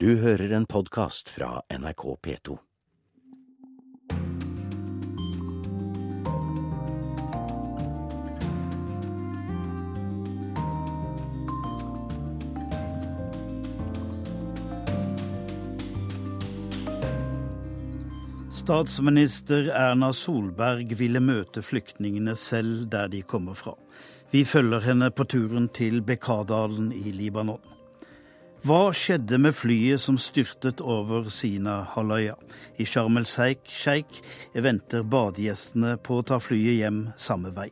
Du hører en podkast fra NRK P2. Statsminister Erna Solberg ville møte flyktningene selv der de kommer fra. Vi følger henne på turen til Bekadalen i Libanon. Hva skjedde med flyet som styrtet over Sina-halvøya? I Sharm el-Sheikh venter badegjestene på å ta flyet hjem samme vei.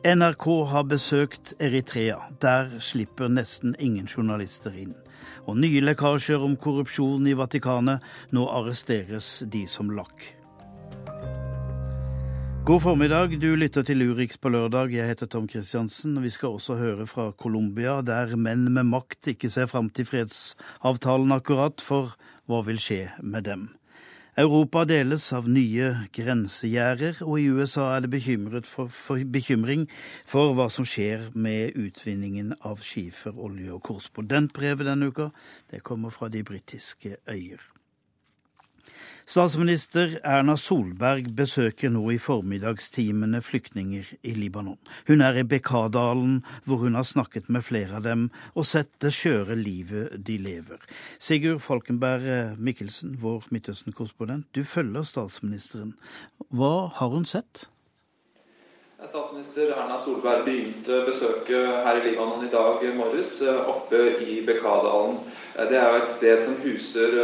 NRK har besøkt Eritrea. Der slipper nesten ingen journalister inn. Og nye lekkasjer om korrupsjon i Vatikanet. Nå arresteres de som lakk. God formiddag, du lytter til Urix på lørdag. Jeg heter Tom Kristiansen. Vi skal også høre fra Colombia, der menn med makt ikke ser fram til fredsavtalen akkurat, for hva vil skje med dem? Europa deles av nye grensegjerder, og i USA er det for, for, bekymring for hva som skjer med utvinningen av skiferolje. Og korrespondentbrevet denne uka det kommer fra de britiske øyer. Statsminister Erna Solberg besøker nå i formiddagstimene flyktninger i Libanon. Hun er i Bekkadalen, hvor hun har snakket med flere av dem og sett det skjøre livet de lever. Sigurd Falkenberg Mikkelsen, vår Midtøsten-korrespondent, du følger statsministeren. Hva har hun sett? Statsminister Erna Solberg begynte besøket her i Libanon i dag morges, oppe i Bekadalen. Det er jo et sted som huser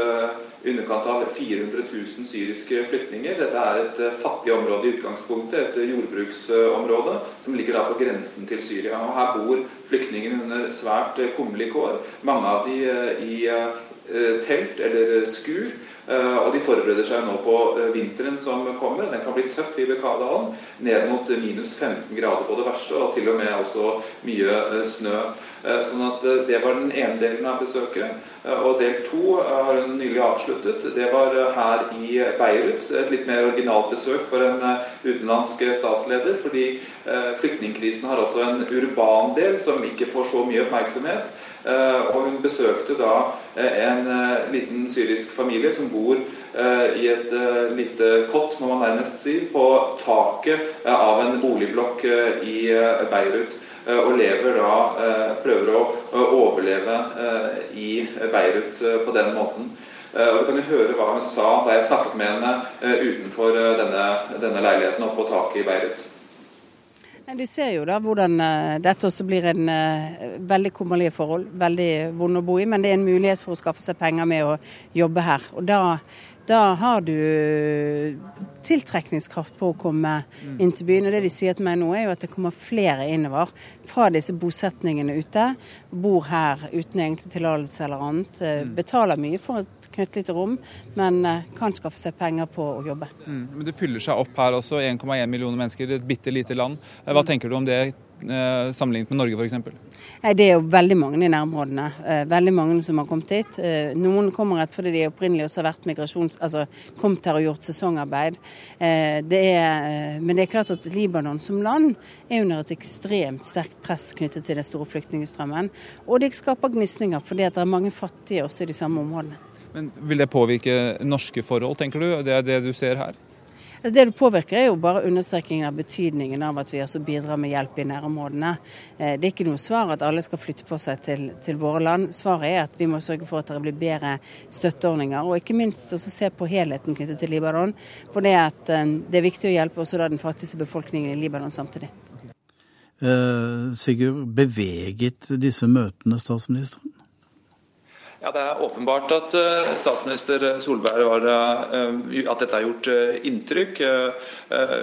underkant av 400 000 syriske flyktninger. Dette er et eh, fattig område i utgangspunktet, et eh, jordbruksområde som ligger da på grensen til Syria. Og Her bor flyktningene under svært eh, kummerlige kår. Mange av de i telt eller skur. Og de forbereder seg nå på vinteren som kommer. Den kan bli tøff i Bekadalen. Ned mot minus 15 grader på det verste, og til og med også mye snø. Sånn at Det var den ene delen av besøket. Eh, og del to eh, har hun nylig avsluttet. Det var eh, her i Beirut. Et litt mer originalt besøk for en utenlandsk statsleder. Fordi flyktningkrisen har også en urban del som ikke får så mye oppmerksomhet. Og hun besøkte da en liten syrisk familie som bor i et lite kott, må man nærmest si, på taket av en boligblokk i Beirut. Eh, og lever da eh, prøver å overleve eh, i Beirut på den måten. Og Du kan jo høre hva hun sa da jeg snakket med henne utenfor denne, denne leiligheten oppe på taket i Beirut. Du ser jo da hvordan dette også blir en veldig kummerlige forhold. Veldig vond å bo i, men det er en mulighet for å skaffe seg penger med å jobbe her. Og da da har du tiltrekningskraft på å komme mm. inn til byen. Og det de sier til meg nå, er jo at det kommer flere innover fra disse bosetningene ute. Bor her uten egentlig tillatelse eller annet. Eh, mm. Betaler mye for et knøttlite rom, men eh, kan skaffe seg penger på å jobbe. Mm. Men det fyller seg opp her også. 1,1 millioner mennesker i et bitte lite land. Hva mm. tenker du om det Eh, sammenlignet med Norge f.eks.? Det er jo veldig mange i nærområdene. Eh, veldig mange som har kommet hit. Eh, noen kommer rett fordi de opprinnelig også har vært migrasjons... Altså kommet her og gjort sesongarbeid. Det er, men det er klart at Libanon som land er under et ekstremt sterkt press knyttet til den store flyktningstrømmen. Og det skaper gnisninger fordi det er mange fattige også i de samme områdene. Men Vil det påvirke norske forhold, tenker du? Det er det du ser her? Det det påvirker, er jo bare understrekingen av betydningen av at vi også bidrar med hjelp i nærområdene. Eh, det er ikke noe svar at alle skal flytte på seg til, til våre land. Svaret er at vi må sørge for at det blir bedre støtteordninger, og ikke minst også se på helheten knyttet til Libanon. For det, at, eh, det er viktig å hjelpe også da den fattigste befolkningen i Libanon samtidig. Eh, Sigurd, beveget disse møtene statsministeren? Ja, Det er åpenbart at uh, statsminister Solberg var, uh, at dette har gjort uh, inntrykk.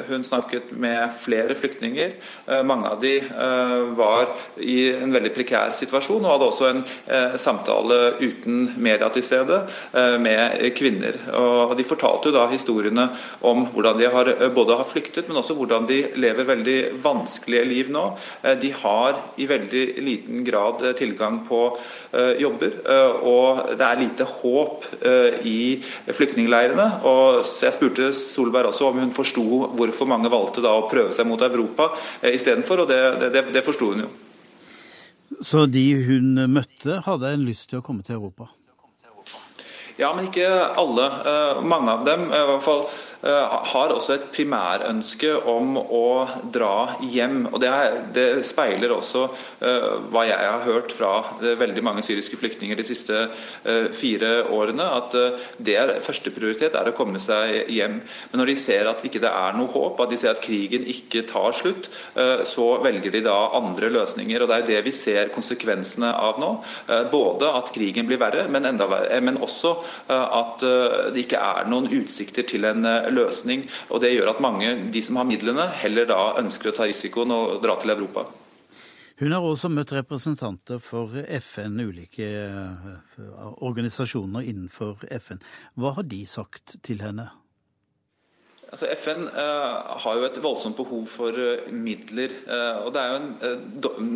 hun snakket med flere flyktninger. mange av de var i en veldig prekær situasjon og hadde også en samtale uten media til stede med kvinner. Og De fortalte jo da historiene om hvordan de har, både har flyktet, men også hvordan de lever veldig vanskelige liv nå. De har i veldig liten grad tilgang på jobber. og og det er lite håp uh, i flyktningleirene. Og jeg spurte Solberg også om hun forsto hvorfor mange valgte da å prøve seg mot Europa uh, istedenfor, og det, det, det forsto hun jo. Så de hun møtte, hadde en lyst til å komme til Europa? Ja, men ikke alle. Mange av dem, i hvert fall Eh, har også et primærønske om å dra hjem. og Det, er, det speiler også uh, hva jeg har hørt fra uh, veldig mange syriske flyktninger de siste uh, fire årene. At det er førsteprioritet er å komme seg hjem. Men når de ser at ikke det er noe håp, at de ser at krigen ikke tar slutt, så velger de da andre løsninger. og Det er det vi ser konsekvensene av nå. Både at krigen blir verre, men, verre, men også at det ikke er noen utsikter til en løsning. Og Det gjør at mange, de som har midlene, heller da ønsker å ta risikoen og dra til Europa. Hun har også møtt representanter for FN, ulike eh, organisasjoner innenfor FN. Hva har de sagt til henne? Altså FN uh, har jo et voldsomt behov for uh, midler. Og det er jo en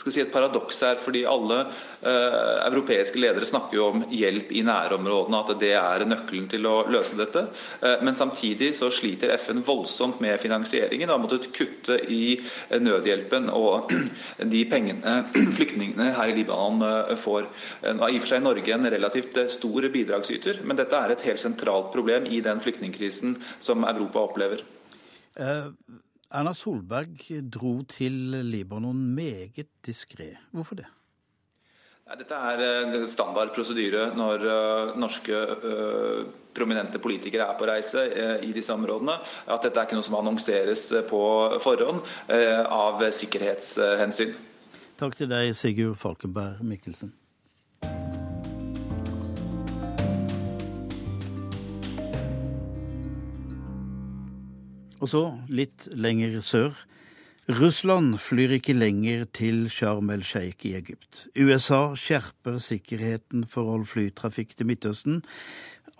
skal si et paradoks her, fordi alle eh, europeiske ledere snakker jo om hjelp i nærområdene, at det er nøkkelen til å løse dette. Eh, men samtidig så sliter FN voldsomt med finansieringen og har måttet kutte i eh, nødhjelpen og de pengene flyktningene her i Libanon eh, får. Nå er i og for seg Norge en relativt eh, stor bidragsyter, men dette er et helt sentralt problem i den flyktningkrisen som Europa opplever. Uh Erna Solberg dro til Libanon meget diskré. Hvorfor det? Dette er eh, standard prosedyre når eh, norske uh, prominente politikere er på reise i disse områdene. At dette er ikke noe som annonseres på forhånd av sikkerhetshensyn. Takk til deg, Sigurd Falkenberg Mikkelsen. Og så, litt lenger sør. Russland flyr ikke lenger til Sharm el-Sheikh i Egypt. USA skjerper sikkerheten for all flytrafikk til Midtøsten.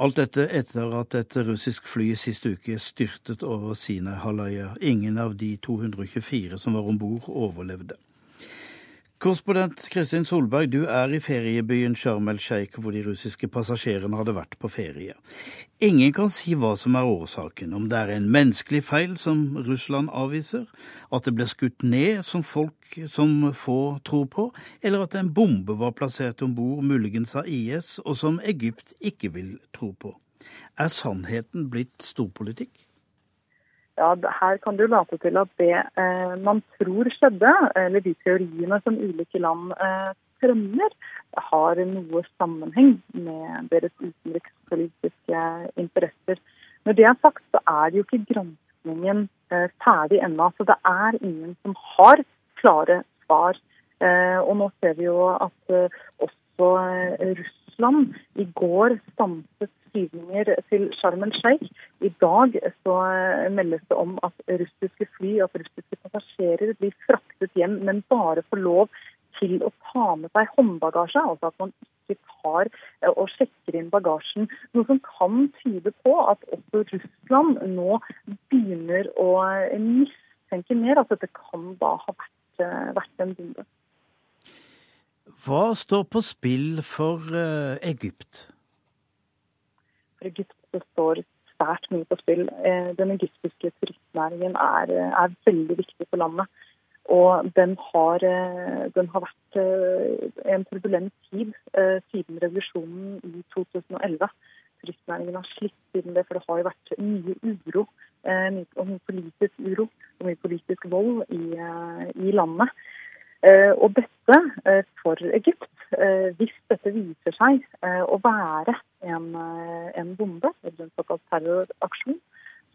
Alt dette etter at et russisk fly sist uke styrtet over Sinai-halvøya. Ingen av de 224 som var om bord, overlevde. Korrespondent Kristin Solberg, du er i feriebyen Sharm el-Sheikh, hvor de russiske passasjerene hadde vært på ferie. Ingen kan si hva som er årsaken, om det er en menneskelig feil som Russland avviser, at det ble skutt ned som folk som få tror på, eller at en bombe var plassert om bord, muligens av IS, og som Egypt ikke vil tro på. Er sannheten blitt storpolitikk? Ja, her kan jo late til at det eh, man tror skjedde, eller de teoriene som ulike land eh, fremmer, har noe sammenheng med deres utenrikspolitiske interesser. Når det er sagt, så er det jo ikke granskningen eh, ferdig ennå. Så det er ingen som har klare svar. Eh, og nå ser vi jo at eh, også eh, Russland i går stanset flyvninger til Sharm el-Sheikh. I dag så eh, meldes det om at russiske fly, og russiske passasjerer, blir fraktet hjem, men bare får lov til å ta med seg håndbagasje. Altså at man ikke tar eh, og sjekker inn bagasjen. Noe som kan tyde på at også Russland nå begynner å eh, mistenke mer at dette kan da ha vært, vært en bombe. Hva står på spill for Egypt? Egypt det står svært mye på spill. Eh, den egyptiske turistnæringen er, er, veldig viktig for landet. Og den har, eh, den har vært eh, en turbulent tid siden revolusjonen i 2011. Turistnæringen har slitt siden det, for det har jo vært mye uro. Mye politisk uro og mye politisk vold i, i landet. Og dette for Egypt, hvis dette viser seg å være en, eh, en bombe, eller en såkalt terroraksjon,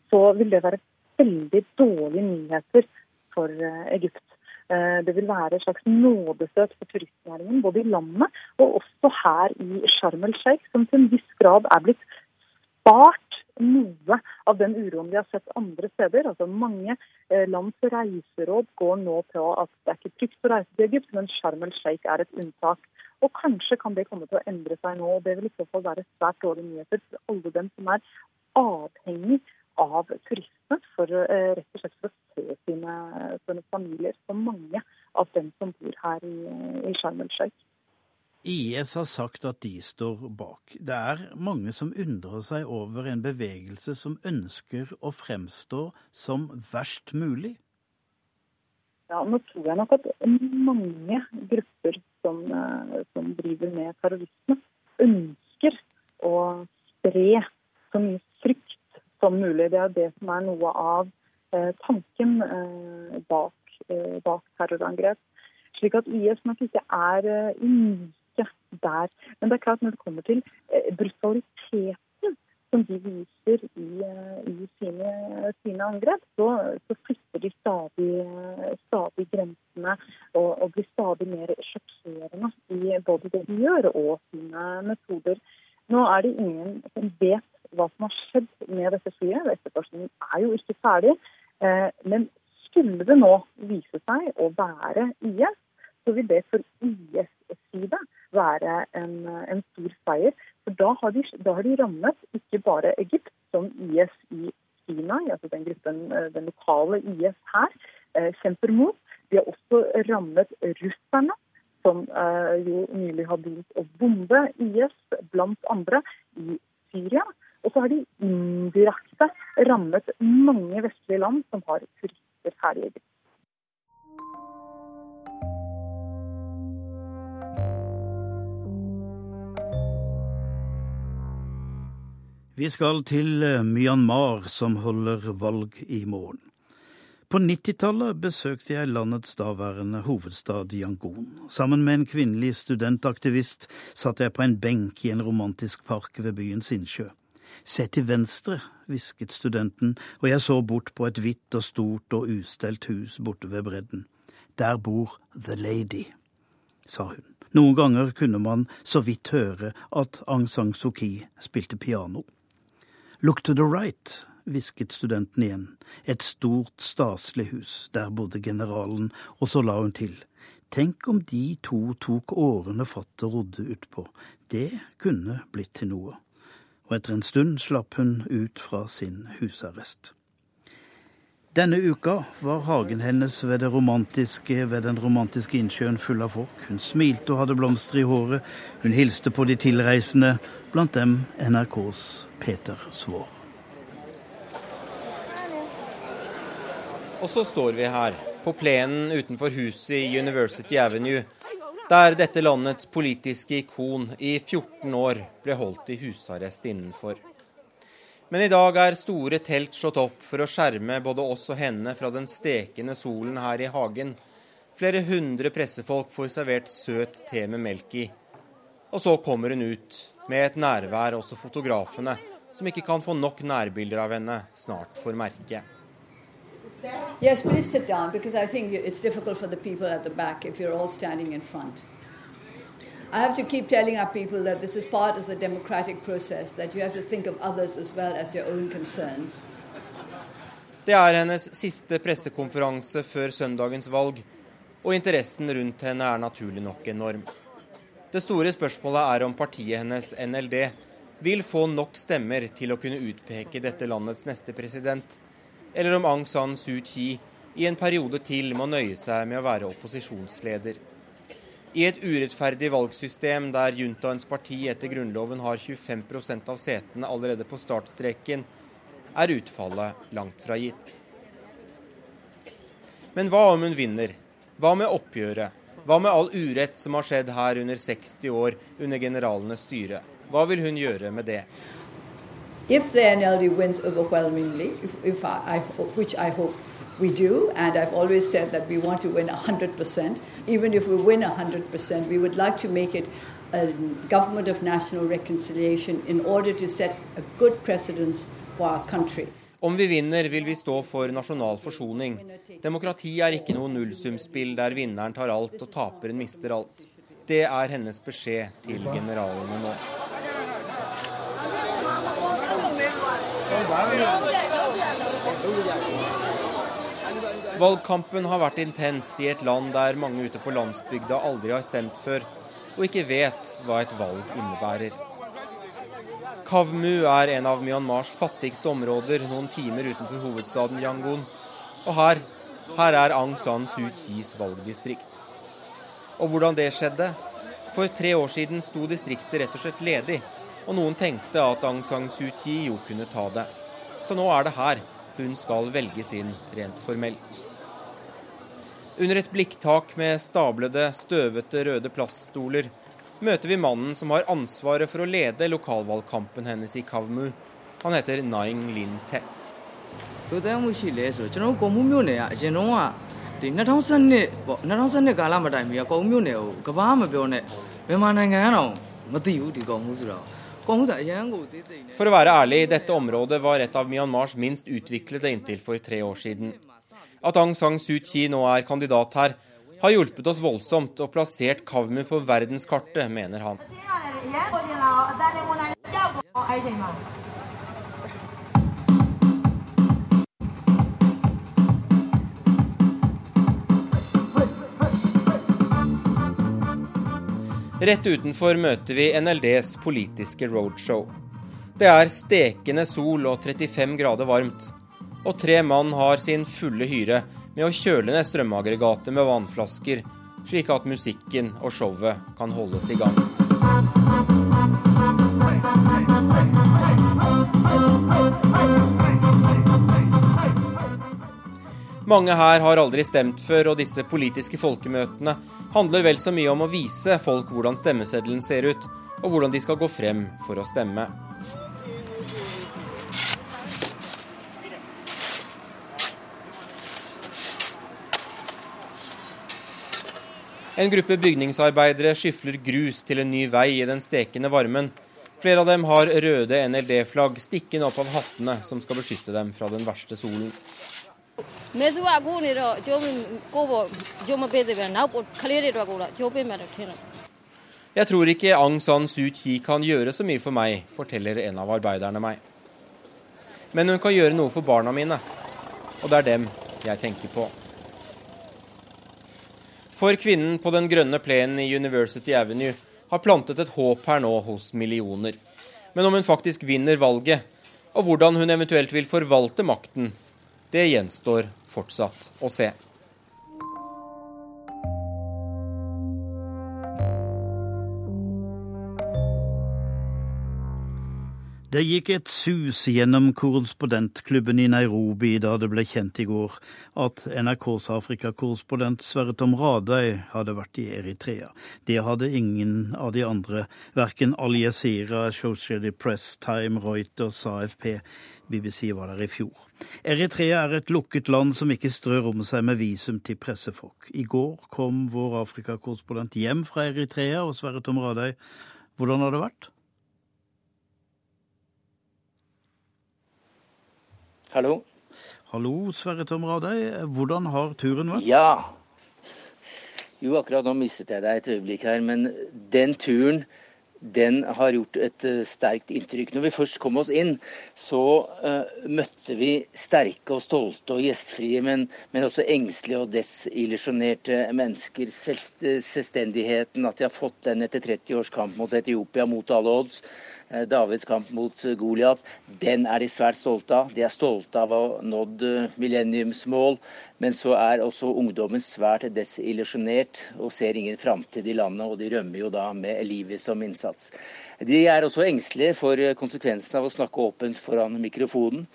så vil det være veldig dårlige nyheter for eh, Egypt. Eh, det vil være et slags nådestøt for turistnæringen, både i landet og også her i Sharm el-Sheikh, som til en viss grad er blitt spart noe av den uroen vi har sett andre steder. Altså Mange lands reiseråd går nå på at det er ikke trygt å reise til Egypt, men Sharm el-Sheikh er et unntak. Og kanskje kan det komme til å endre seg nå. og Det vil i så fall være svært dårlige nyheter for alle dem som er avhengig av turistene for eh, rett og slett for å se sine, sine familier. For mange av dem som bor her i, i Sharm el-Sheikh. IS har sagt at de står bak. Det er mange som undrer seg over en bevegelse som ønsker å fremstå som verst mulig. Ja, Nå tror jeg nok at mange grupper som, eh, som driver med terrorisme, ønsker å spre så mye frykt som mulig. Det er det som er noe av eh, tanken eh, bak, eh, bak, terrorangrep. Slik at IS nok ikke er eh, unike der. Men det er klart når det kommer til eh, brutaliteten som de viser i, eh, i sine, sine, angrep, så, så flytter de stadig, stadig grensene og, og, blir stadig mer sjokkerende i både det de gjør og sine metoder. Nå er det ingen som vet hva som har skjedd med dette flyet. Etterforskningen er jo ikke ferdig. Eh, men skulle det nå vise seg å være IS, så vil det for være en, en stor seier. For da har, de, da har, de, rammet ikke bare Egypt, som IS i Kina, altså den gruppen, eh, den lokale IS her, eh, kjemper mot. De har også rammet russerne, som eh, jo nylig har begynt å bombe IS, blant andre, i Syria. Og så har de indirekte rammet mange vestlige land som har turister her i Egypt. Vi skal til eh, Myanmar, som holder valg i morgen. På 90-tallet besøkte jeg landets daværende hovedstad Yangon. Sammen med en kvinnelig studentaktivist satt jeg på en benk i en romantisk park ved byens innsjø. Se til venstre, hvisket studenten, og jeg så bort på et hvitt og stort og ustelt hus borte ved bredden. Der bor The Lady, sa hun. Noen ganger kunne man så vidt høre at Aung San Suu Kyi spilte piano. Look to the right, hvisket studenten igjen. Et stort, staselig hus. Der bodde generalen, og så la hun til. Tenk om de to tok årene fattet rodde utpå. Det kunne blitt til noe. Og etter en stund slapp hun ut fra sin husarrest. Denne uka var hagen hennes ved, ved den romantiske innsjøen full av folk. Hun smilte og hadde blomster i håret. Hun hilste på de tilreisende, blant dem NRKs Peter Svaar. Og så står vi her, på plenen utenfor huset i University Avenue, der dette landets politiske ikon i 14 år ble holdt i husarrest innenfor. Men i dag er store telt slått opp for å skjerme både oss og henne fra den stekende solen her i hagen. Flere hundre pressefolk får servert søt te med melk i. Og så kommer hun ut, med et nærvær også fotografene som ikke kan få nok nærbilder av henne, snart får merke. Yes, please sit down because I think it's difficult for the people at the back if you're all standing in. I have to keep telling our people that this is part of the democratic process, that you have to think of others as well as your own concerns. Det er hennes siste pressekonferanse før søndagens valg, og interessen rundt henne er naturlig nok enorm. Det store spørsmålet er om partiet hennes, NLD, vil få nok stemmer til å kunne utpeke dette landets neste president, eller om Aung San Suu Kyi i en periode til må nøye seg med å være opposisjonsleder. I et urettferdig valgsystem der juntaens parti etter Grunnloven har 25% av setene allerede på startstreken, er utfallet langt fra gitt. Men hva om hun vinner? Hva med oppgjøret? Hva med all urett som har skjedd her under 60 år under generalenes styre? Hva vil hun gjøre med det? If the NLD wins overwhelmingly, if, if I, we do, and I've always said that we want to win 100%, even if we win 100%, we would like to make it a government of national reconciliation in order to set a good precedence for our country. Om vi vinner, vil vi stå for nasjonal forsoning. Demokrati er ikke noe nullsumspill der vinneren tar alt og taperen mister alt. Det er hennes beskjed til generalene nå. Valgkampen har vært intens i et land der mange ute på landsbygda aldri har stemt før, og ikke vet hva et valg innebærer. Kavmu er en av Myanmars fattigste områder, noen timer utenfor hovedstaden Yangon. Og her, her er Aung San Suu Kyis valgdistrikt. Og hvordan det skjedde? For tre år siden sto distriktet rett og slett ledig, og noen tenkte at Aung San Suu Kyi jo kunne ta det. Så nå er det her hun skal velges inn rent formelt. Under et blikktak med stablede, støvete røde plaststoler møter vi mannen som har ansvaret for å lede lokalvalgkampen hennes i Kavmu. Han heter Naing Lin Tet. ဘယ်လိုမှုရှိလဲဆိုတော့ကျွန်တော်တို့ကုံမှုမြို့နယ်ကအရင်တုန်းကဒီ2012ပေါ့2012ကာလမတိုင်မီကကုံမြို့နယ်ကိုကဘာမပြောနဲ့မြန်မာနိုင်ငံကတော့မသိဘူးဒီကုံမှုဆိုတော့ကုံမှုကအရန်ကိုသေးသိနေ For å være ærlig, dette området var et av Myanmars minst utviklede inntil for tre år siden. At Aung San Suu Kyi nå er kandidat her, har hjulpet oss voldsomt og plassert Kavmu på verdenskartet, mener han. Rett utenfor møter vi NLDs politiske roadshow. Det er stekende sol og 35 grader varmt. Og tre mann har sin fulle hyre med å kjøle ned strømaggregatet med vannflasker, slik at musikken og showet kan holdes i gang. Mange her har aldri stemt før, og disse politiske folkemøtene handler vel så mye om å vise folk hvordan stemmeseddelen ser ut, og hvordan de skal gå frem for å stemme. En gruppe bygningsarbeidere skyfler grus til en ny vei i den stekende varmen. Flere av dem har røde NLD-flagg stikkende opp av hattene, som skal beskytte dem fra den verste solen. Jeg tror ikke Aung San Suu Kyi kan gjøre så mye for meg, forteller en av arbeiderne meg. Men hun kan gjøre noe for barna mine, og det er dem jeg tenker på. For kvinnen på den grønne plenen i University Avenue har plantet et håp her nå hos millioner. Men om hun faktisk vinner valget, og hvordan hun eventuelt vil forvalte makten, det gjenstår fortsatt å se. Det gikk et sus gjennom korrespondentklubben i Nairobi da det ble kjent i går at NRKs Afrikakorrespondent Sverre Tom Radøy hadde vært i Eritrea. Det hadde ingen av de andre, verken Al Jazeera, Associated Press, Time, Reuters, AFP. BBC var der i fjor. Eritrea er et lukket land som ikke strør om seg med visum til pressefolk. I går kom vår Afrikakorrespondent hjem fra Eritrea, og Sverre Tom Radøy, hvordan har det vært? Hallo? Hallo, Sverre Tom Radøy. Hvordan har turen vært? Ja. Jo, akkurat nå mistet jeg deg et øyeblikk her, men den turen den har gjort et uh, sterkt inntrykk. Når vi først kom oss inn, så uh, møtte vi sterke og stolte og gjestfrie, men, men også engstelige og desillusjonerte mennesker. Selvstendigheten, at de har fått den etter 30 års kamp mot Etiopia mot alle odds. Eh, Davids kamp mot Goliat, den er de svært stolte av. De er stolte av å ha nådd millenniumsmål. Men så er også ungdommen svært desillusjonert og ser ingen framtid i landet, og de rømmer jo da med livet som innsats. De er også engstelige for konsekvensen av å snakke åpent foran mikrofonen,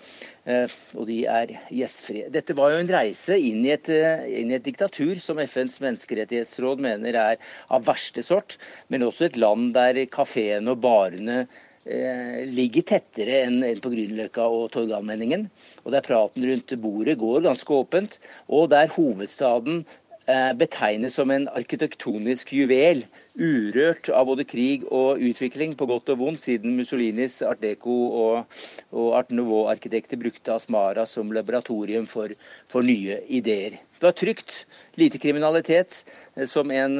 og de er gjestfrie. Dette var jo en reise inn i, et, inn i et diktatur som FNs menneskerettighetsråd mener er av verste sort, men også et land der kafeene og barene ligger tettere enn på Grünerløkka og Torgallmenningen. Og der praten rundt bordet går ganske åpent. Og der hovedstaden betegnes som en arkitektonisk juvel. Urørt av både krig og utvikling, på godt og vondt, siden Mussolinis art deco og, og art nouveau-arkitekter brukte Asmara som laboratorium for, for nye ideer. Det var trygt, lite kriminalitet. Som en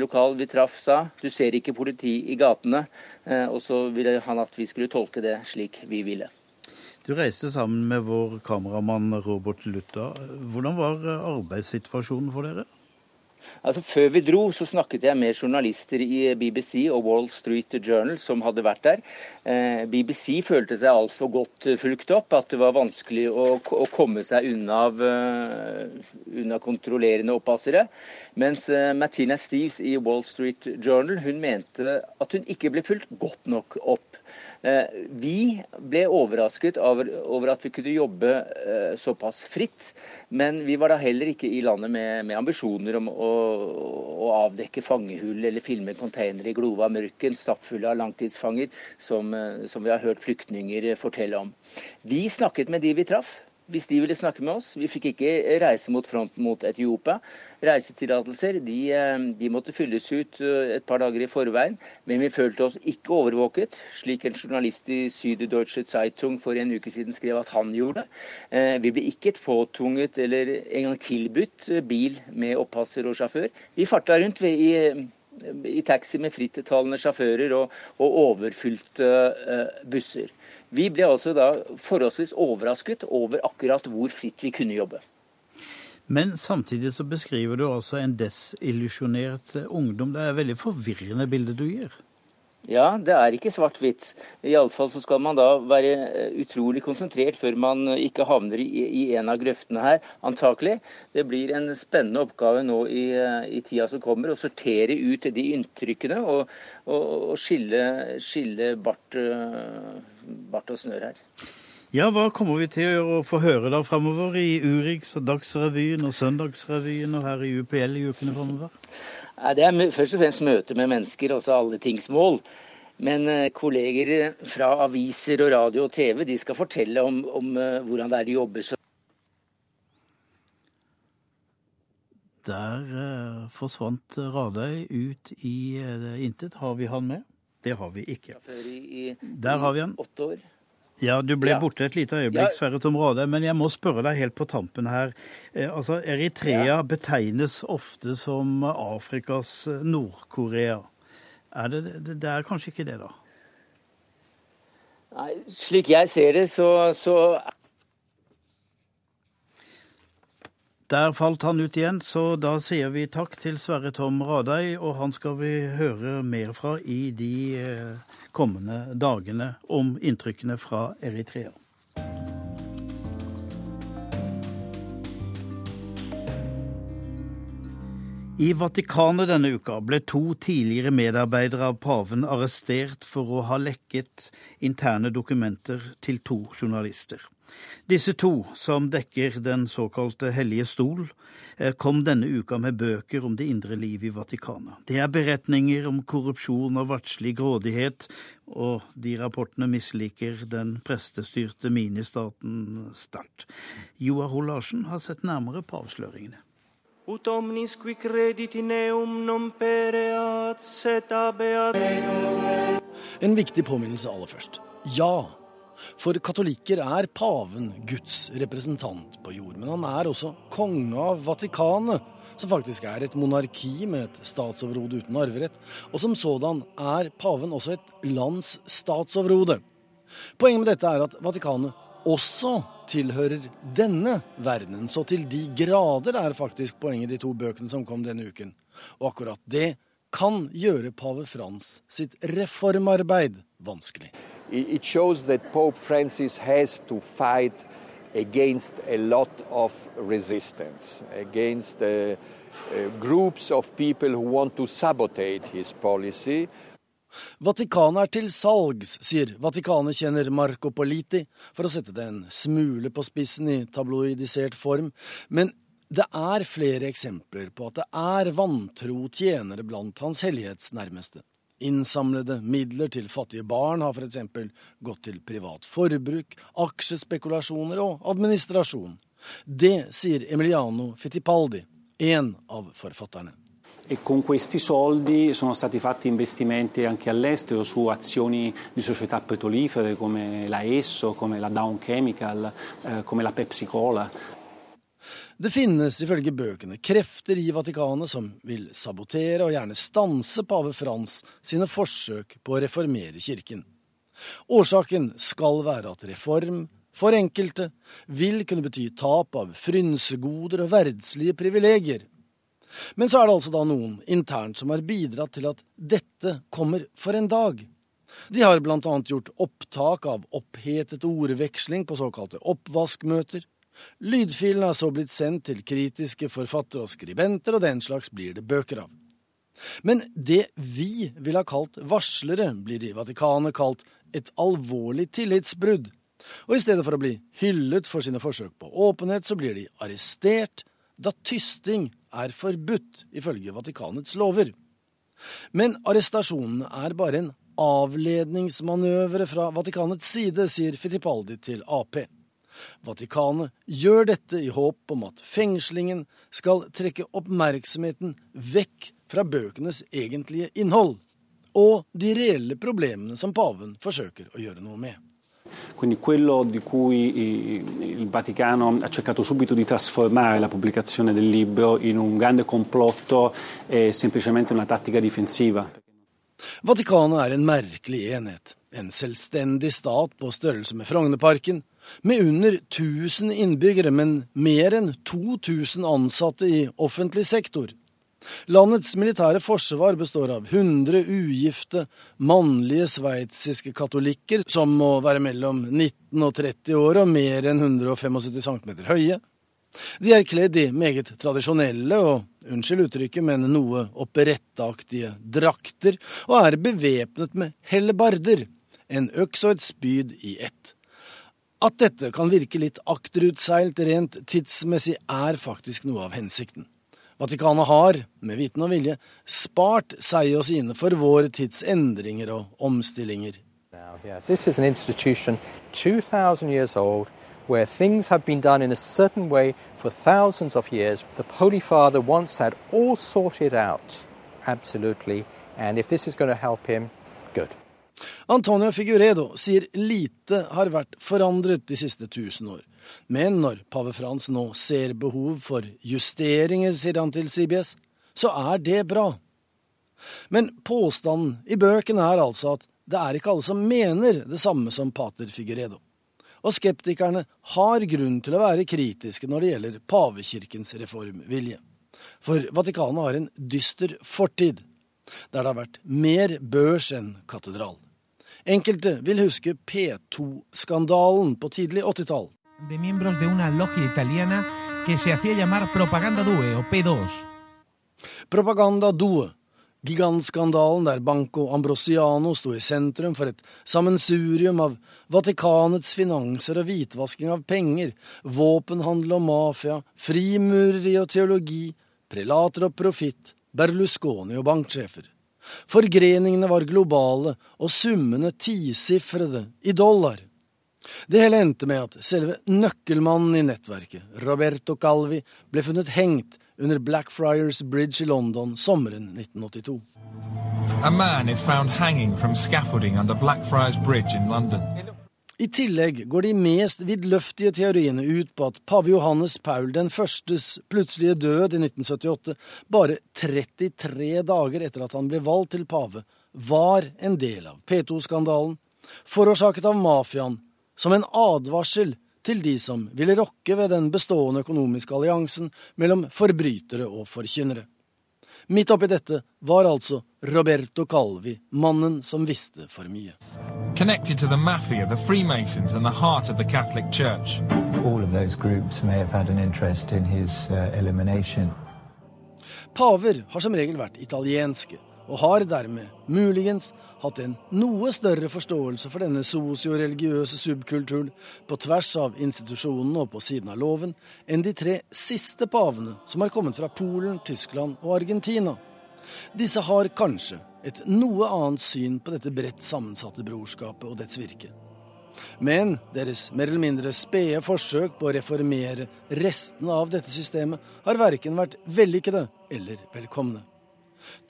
lokal vi traff sa, du ser ikke politi i gatene. Og så ville han at vi skulle tolke det slik vi ville. Du reiste sammen med vår kameramann Robert Lutta. Hvordan var arbeidssituasjonen for dere? Altså Før vi dro, så snakket jeg med journalister i BBC og Wall Street Journal som hadde vært der. Eh, BBC følte seg altfor godt fulgt opp, at det var vanskelig å, å komme seg unna, av, uh, unna kontrollerende oppassere. Mens Martina Steves i Wall Street Journal hun mente at hun ikke ble fulgt godt nok opp. Vi ble overrasket over, at vi kunne jobbe såpass fritt, men vi var da heller ikke i landet med, ambisjoner om å avdekke fangehull eller filme containere i glova mørken stappfulle av langtidsfanger, som, eh, som vi har hørt flyktninger fortelle om. Vi snakket med de vi traff hvis de ville snakke med oss. Vi fikk ikke reise mot fronten mot Etiopia. Reisetillatelser de, eh, de, måtte fylles ut eh, et par dager i forveien, men vi følte oss ikke overvåket, slik en journalist i Süddeutsche Zeitung for en uke siden skrev at han gjorde. Eh, vi ble ikke påtvunget eller engang tilbudt bil med oppasser og sjåfør. Vi farta rundt ved, i i taxi med frittalende sjåfører og, og overfylte busser. Vi ble altså da forholdsvis overrasket over akkurat hvor fritt vi kunne jobbe. Men samtidig så beskriver du altså en desillusjonert ungdom. Det er et veldig forvirrende bilde du gir. Ja, det er ikke svart-hvitt. Iallfall så skal man da være eh, utrolig konsentrert før man ikke havner i, i, en av grøftene her, antakelig. Det blir en spennende oppgave nå i, eh, i tida som kommer, å sortere ut de inntrykkene og, og, og skille, skille bart, eh, bart, og snørr her. Ja, hva kommer vi til å få høre da framover i Urix og Dagsrevyen og Søndagsrevyen og her i UPL i ukene framover? Det er først og fremst møte med mennesker, altså alle tings mål. Men eh, kolleger fra aviser og radio og TV de skal fortelle om, om eh, hvordan det er de jobber. Der forsvant Radøy ut i intet. Har vi han med? Det har vi ikke. Der har vi. Åtte år. Ja, du ble ja. borte et lite øyeblikk, Sverre Tom Rade, men jeg må spørre deg helt på tampen her. Eh, altså, Eritrea ja. betegnes ofte som Afrikas eh, Nord-Korea. Er det, det, det, er kanskje ikke det, da? Nei, slik jeg ser det, så, så Der falt han ut igjen, så da sier vi takk til Sverre Tom Radøy, og han skal vi høre mer fra i de eh, kommende dagene om inntrykkene fra Eritrea. I Vatikanet denne uka ble to tidligere medarbeidere av paven arrestert for å ha lekket interne dokumenter til to journalister. Disse to, som dekker den såkalte hellige stol, eh, kom denne uka med bøker om det indre liv i Vatikanet. Det er beretninger om korrupsjon og verdslig grådighet, og de rapportene misliker den prestestyrte ministaten sterkt. Joar Hoel Larsen har sett nærmere på avsløringene. Ut omnis qui credit in eum non pereat, set abeat En viktig påminnelse aller først. Ja, for katolikker er paven Guds representant på jord, men han er også konge av Vatikanet, som faktisk er et monarki med et statsoverhode uten arverett. Og som sådan er paven også et lands statsoverhode. Poenget med dette er at Vatikanet også tilhører denne verdenen. Så til de grader er faktisk poenget i de to bøkene som kom denne uken. Og akkurat det kan gjøre pave Frans sitt reformarbeid vanskelig. It shows that Pope Francis has to fight against a lot of resistance, against uh, uh, groups of people who want to sabotage his policy. Vatikanet er til salgs, sier Vatikanet-kjenner Marco Politi, for å sette det en smule på spissen i tabloidisert form. Men det er flere eksempler på at det er vantro tjenere blant Hans hellighetsnærmeste. Innsamlede midler til fattige barn har f.eks. gått til privat forbruk, aksjespekulasjoner og administrasjon. Det sier Emiliano Fittipaldi, en av forfatterne. E con questi soldi sono stati fatti investimenti anche all'estero su azioni di società petrolifere come la Esso, come la Down Chemical, eh, come la Pepsi Cola. Det finnes ifølge bøkene krefter i Vatikanet som vil sabotere og gjerne stanse pave Frans sine forsøk på å reformere kirken. Årsaken skal være at reform for enkelte vil kunne bety tap av frynsegoder og verdslige privilegier. Men så er det altså da noen internt som har bidratt til at dette kommer for en dag. De har blant annet gjort opptak av opphetet ordveksling på såkalte oppvaskmøter, Lydfilen er så blitt sendt til kritiske forfattere og skribenter, og den slags blir det bøker av. Men det vi vil ha kalt varslere, blir i Vatikanet kalt et alvorlig tillitsbrudd. Og i stedet for å bli hyllet for sine forsøk på åpenhet, så blir de arrestert, da tysting er forbudt ifølge Vatikanets lover. Men arrestasjonene er bare en avledningsmanøvre fra Vatikanets side, sier Fittipaldi til Ap. Vatikanet gjør dette i håp om at fengslingen skal trekke oppmerksomheten vekk fra bøkenes egentlige innhold og de reelle problemene som paven forsøker å gjøre noe med. Quindi quello di cui il Vaticano ha cercato subito di trasformare la pubblicazione del libro in un grande complotto è semplicemente una tattica difensiva. Vatikanet er en merkelig enhet. En selvstendig stat på størrelse med Frognerparken, med under 1000 innbyggere, men mer enn 2000 ansatte i offentlig sektor. Landets militære forsvar består av 100 ugifte, mannlige sveitsiske katolikker som må være mellom 19 og 30 år og mer enn 175 cm høye. De er kledd i meget tradisjonelle og, unnskyld uttrykket, men noe operetteaktige drakter, og er bevæpnet med hellebarder, en øks og et spyd i ett. At dette kan virke litt akterutseilt rent tidsmessig, er faktisk noe av hensikten. Vatikanet har, med viten og vilje, spart seg og sine for vår tids endringer og omstillinger. Yes, this is an institution 2,000 years old where things have been done in a certain way for thousands of years. The Holy Father once had all sorted out, absolutely. And if this is going to help him, good. Antonio Figuredo sier lite har vært forandret de siste tusen år. Men når pave Frans nå ser behov for justeringer, sier han til CBS, så er det bra. Men påstanden i bøkene er altså at det er ikke alle som mener det samme som pater Figuredo. Og skeptikerne har grunn til å være kritiske når det gjelder pavekirkens reformvilje. For Vatikanet har en dyster fortid, der det har vært mer børs enn katedral. Enkelte vil huske P2-skandalen på tidlig 80-tall de miembros de una logia italiana que se hacía llamar Propaganda Due, P2. Propaganda Due, gigantskandalen der Banco Ambrosiano sto i sentrum for et sammensurium av Vatikanets finanser og hvitvasking av penger, våpenhandel og mafia, frimureri og teologi, prelater og profitt, Berlusconi og banksjefer. Forgreningene var globale og summene tisifrede i dollar. Det hele endte med at selve nøkkelmannen i nettverket, Roberto Calvi, ble funnet hengt under Blackfriars Bridge i London sommeren 1982. A man is found hanging from scaffolding under Blackfriars Bridge in London. I tillegg går de mest vidløftige teoriene ut på at pave Johannes Paul den førstes plutselige død i 1978, bare 33 dager etter at han ble valgt til pave, var en del av P2-skandalen, forårsaket av mafiaen som en advarsel til de som ville rokke ved den bestående økonomiske alliansen mellom forbrytere og forkynnere. Midt oppi dette var altså Roberto Calvi, mannen som visste for mye. Connected to the mafia, the Freemasons and the heart of the Catholic Church. All of those groups may have had an interest in his uh, elimination. Paver har som regel vært italienske, og har dermed muligens hatt en noe større forståelse for denne sosioreligiøse subkulturen på tvers av institusjonene og på siden av loven enn de tre siste pavene som har kommet fra Polen, Tyskland og Argentina. Disse har kanskje et noe annet syn på dette bredt sammensatte brorskapet og dets virke. Men deres mer eller mindre spede forsøk på å reformere restene av dette systemet har verken vært vellykkede eller velkomne.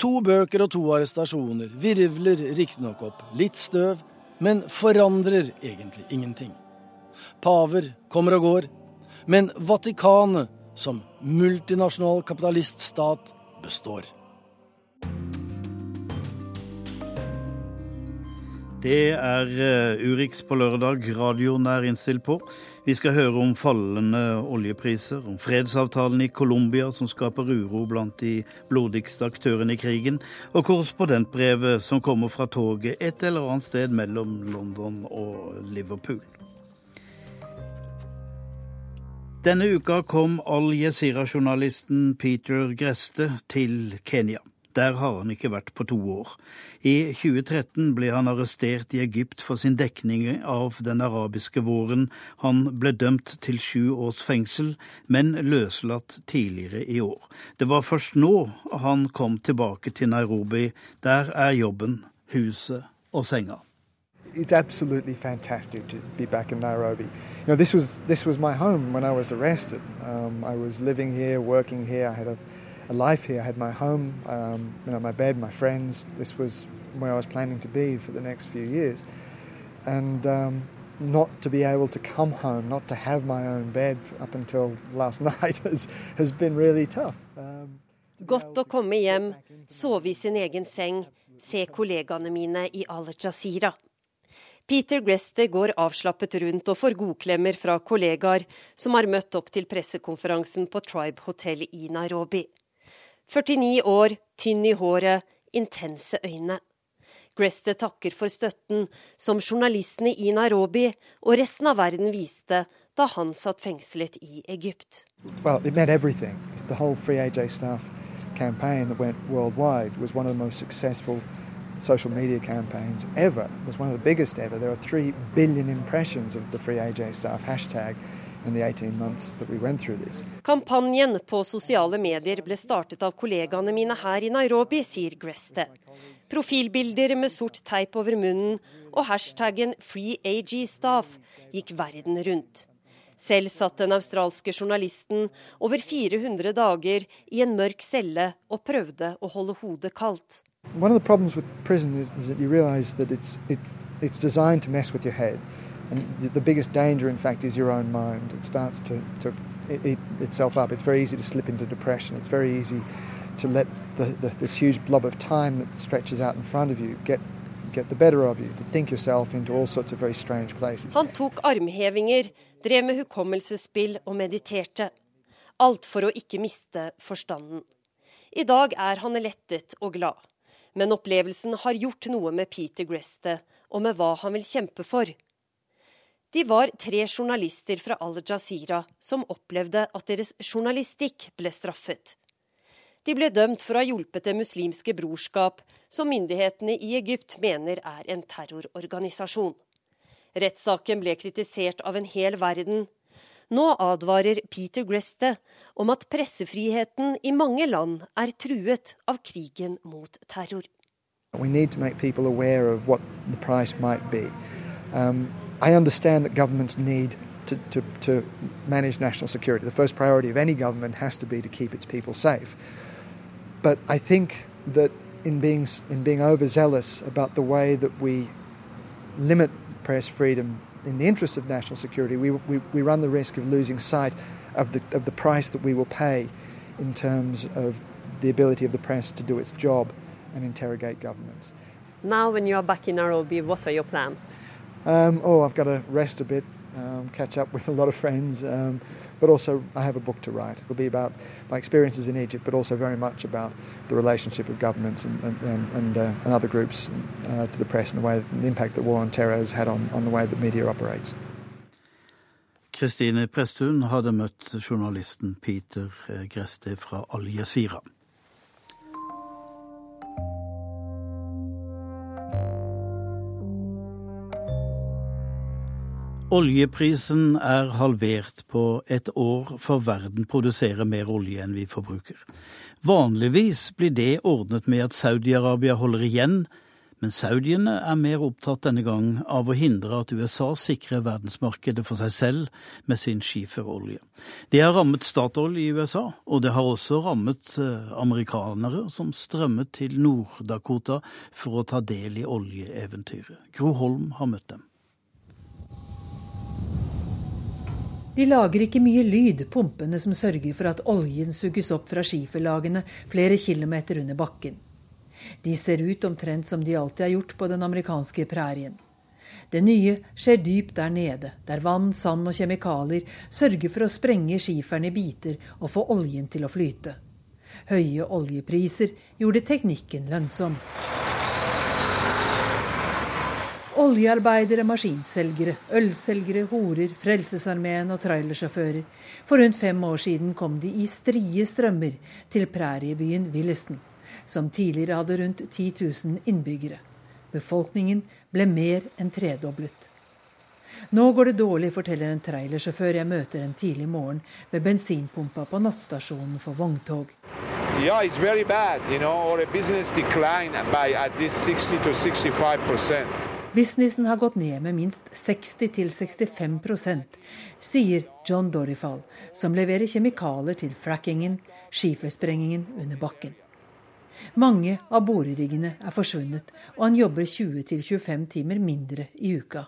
To bøker og to arrestasjoner virvler riktignok opp litt støv, men forandrer egentlig ingenting. Paver kommer og går, men Vatikanet som multinasjonal kapitaliststat består. Det er uh, Urix på lørdag radioen er innstilt på. Vi skal høre om fallende oljepriser, om fredsavtalen i Colombia som skaper uro blant de blodigste aktørene i krigen, og korrespondentbrevet som kommer fra toget et eller annet sted mellom London og Liverpool. Denne uka kom Al Jazeera-journalisten Peter Greste til Kenya. Der har han ikke vært på to år. I 2013 ble han arrestert i Egypt for sin dekning av den arabiske våren. Han ble dømt til sju års fengsel, men løslatt tidligere i år. Det var først nå han kom tilbake til Nairobi. Der er jobben, huset og senga. it's absolutely fantastic to be back in Nairobi. You know, this was this was my home when I was arrested. Um, I was living here, working here. I had a, a life here. I had my home, um, you know, my bed, my friends. This was where I was planning to be for the next few years, and um, not to be able to come home, not to have my own bed up until last night has has been really tough. Um, Godt å komme hjem, sove i sin egen seng, se kollegaene mine i Al Jazeera. Peter Grester går avslappet rundt og får godklemmer fra kollegaer som har møtt opp til pressekonferansen på Tribe Hotel i Nairobi. 49 år, tynn i håret, intense øyne. Greste takker for støtten som journalistene i Nairobi og resten av verden viste da han satt fengslet i Egypt. Well, campaign that went worldwide was one of the most successful social media campaigns ever. It was one of the biggest ever. There are 3 billion impressions of the Free AJ staff hashtag in the 18 months that we went through. Kampanjen på sosiale medier ble startet av kollegaene mine her i Nairobi, sier Greste. Profilbilder med sort teip over munnen og hashtaggen 'FreeAGStaff' gikk verden rundt. Selv satt den australske journalisten over 400 dager i en mørk celle og prøvde å holde hodet kaldt. One of the problems with prison is, is that you realize that it's, it, it's designed to mess with your head. And the, biggest danger, in fact, is your own mind. It starts to, to eat itself up. It's very easy to slip into depression. It's very easy to let the, the, this huge blob of time that stretches out in front of you get. Han tok armhevinger, drev med hukommelsesspill og mediterte. Alt for å ikke miste forstanden. I dag er han lettet og glad. Men opplevelsen har gjort noe med Peter Greste, og med hva han vil kjempe for. De var tre journalister fra Al Jazeera som opplevde at deres journalistikk ble straffet. De ble dømt for å ha hjulpet Det muslimske brorskap, som myndighetene i Egypt mener er en terrororganisasjon. Rettssaken ble kritisert av en hel verden. Nå advarer Peter Greste om at pressefriheten i mange land er truet av krigen mot terror. We need to make people aware of what the price might be. Um, I understand that governments need to, to, to manage national security. The first priority of any government has to be to keep its people safe. But I think that in being, in being overzealous about the way that we limit press freedom in the interest of national security, we, we, we run the risk of losing sight of the, of the price that we will pay in terms of the ability of the press to do its job and interrogate governments. Now, when you are back in Nairobi, what are your plans? Um, oh, I've got to rest a bit, um, catch up with a lot of friends, um, but also I have a book to write. It'll be about my experiences in Egypt, but also very much about the relationship of governments and, and, and, uh, and other groups uh, to the press and the way the impact that war on terror has had on, on the way that media operates. Kristine Presttun hadde møtt journalisten Peter eh, Greste fra Al Oljeprisen er halvert på et år, for verden produserer mer olje enn vi forbruker. Vanligvis blir det ordnet med at Saudi-Arabia holder igjen, men saudiene er mer opptatt denne gang av å hindre at USA sikrer verdensmarkedet for seg selv med sin skiferolje. Det har rammet Statoil i USA, og det har også rammet amerikanere som strømmet til Nord-Dakota for å ta del i oljeeventyret. Gro Holm har møtt dem. De lager ikke mye lyd, pumpene som sørger for at oljen suges opp fra skiferlagene flere kilometer under bakken. De ser ut omtrent som de alltid har gjort på den amerikanske prærien. Det nye skjer dypt der nede, der vann, sand og kjemikalier sørger for å sprenge skiferen i biter og få oljen til å flyte. Høye oljepriser gjorde teknikken lønnsom. Oljearbeidere, maskinselgere, ølselgere, horer, Frelsesarmeen og trailersjåfører. For rundt fem år siden kom de i strie strømmer til præriebyen Williston, som tidligere hadde rundt 10 000 innbyggere. Befolkningen ble mer enn tredoblet. Nå går det dårlig, forteller en trailersjåfør jeg møter en tidlig morgen ved bensinpumpa på nattstasjonen for vogntog. Yeah, it's very bad, you know, or a business decline by at least 60 to 65 Businessen har gått ned med minst 60-65% sier John Dorifal, som leverer kjemikalier til frackingen, skifersprengingen under bakken. Mange av boreriggene er forsvunnet, og han jobber 20-25 timer mindre i uka.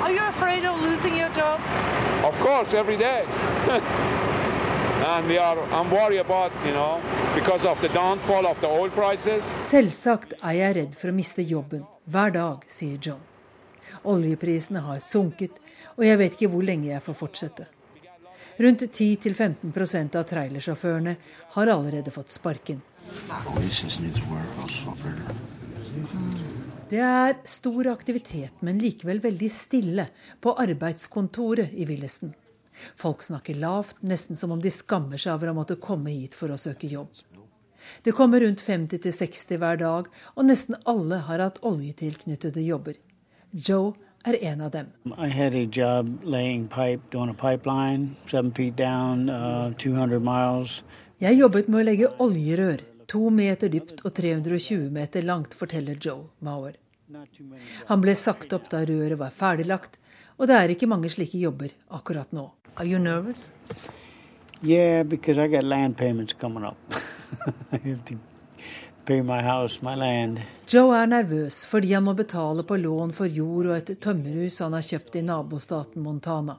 Are you afraid of losing your job? Of course, every day. and we are, I'm worried about, you know, because of the downfall of the oil prices. Selvsagt er jeg redd for å miste jobben hver dag, sier John. Oljeprisene har sunket, og jeg vet ikke hvor lenge jeg får fortsette. Rundt 10-15% av trailersjåførene har allerede fått sparken. Det er stor aktivitet, men likevel veldig stille på arbeidskontoret i Willesen. Folk snakker lavt, nesten som om de skammer seg over å måtte komme hit for å søke jobb. Det kommer rundt 50-60 hver dag, og nesten alle har hatt oljetilknyttede jobber. Joe er en av dem. Uh, Jeg jobbet med å legge oljerør To meter dypt og 320 meter langt, forteller Joe Mauer. Han ble sagt opp da røret var ferdiglagt, og det er ikke mange slike jobber akkurat nå. Are you nervous? Yeah, because I got land payments coming up. I have to pay my house, my land. Joe er nervøs fordi han må betale på lån for jord og et tømmerhus han har kjøpt i nabostaten Montana.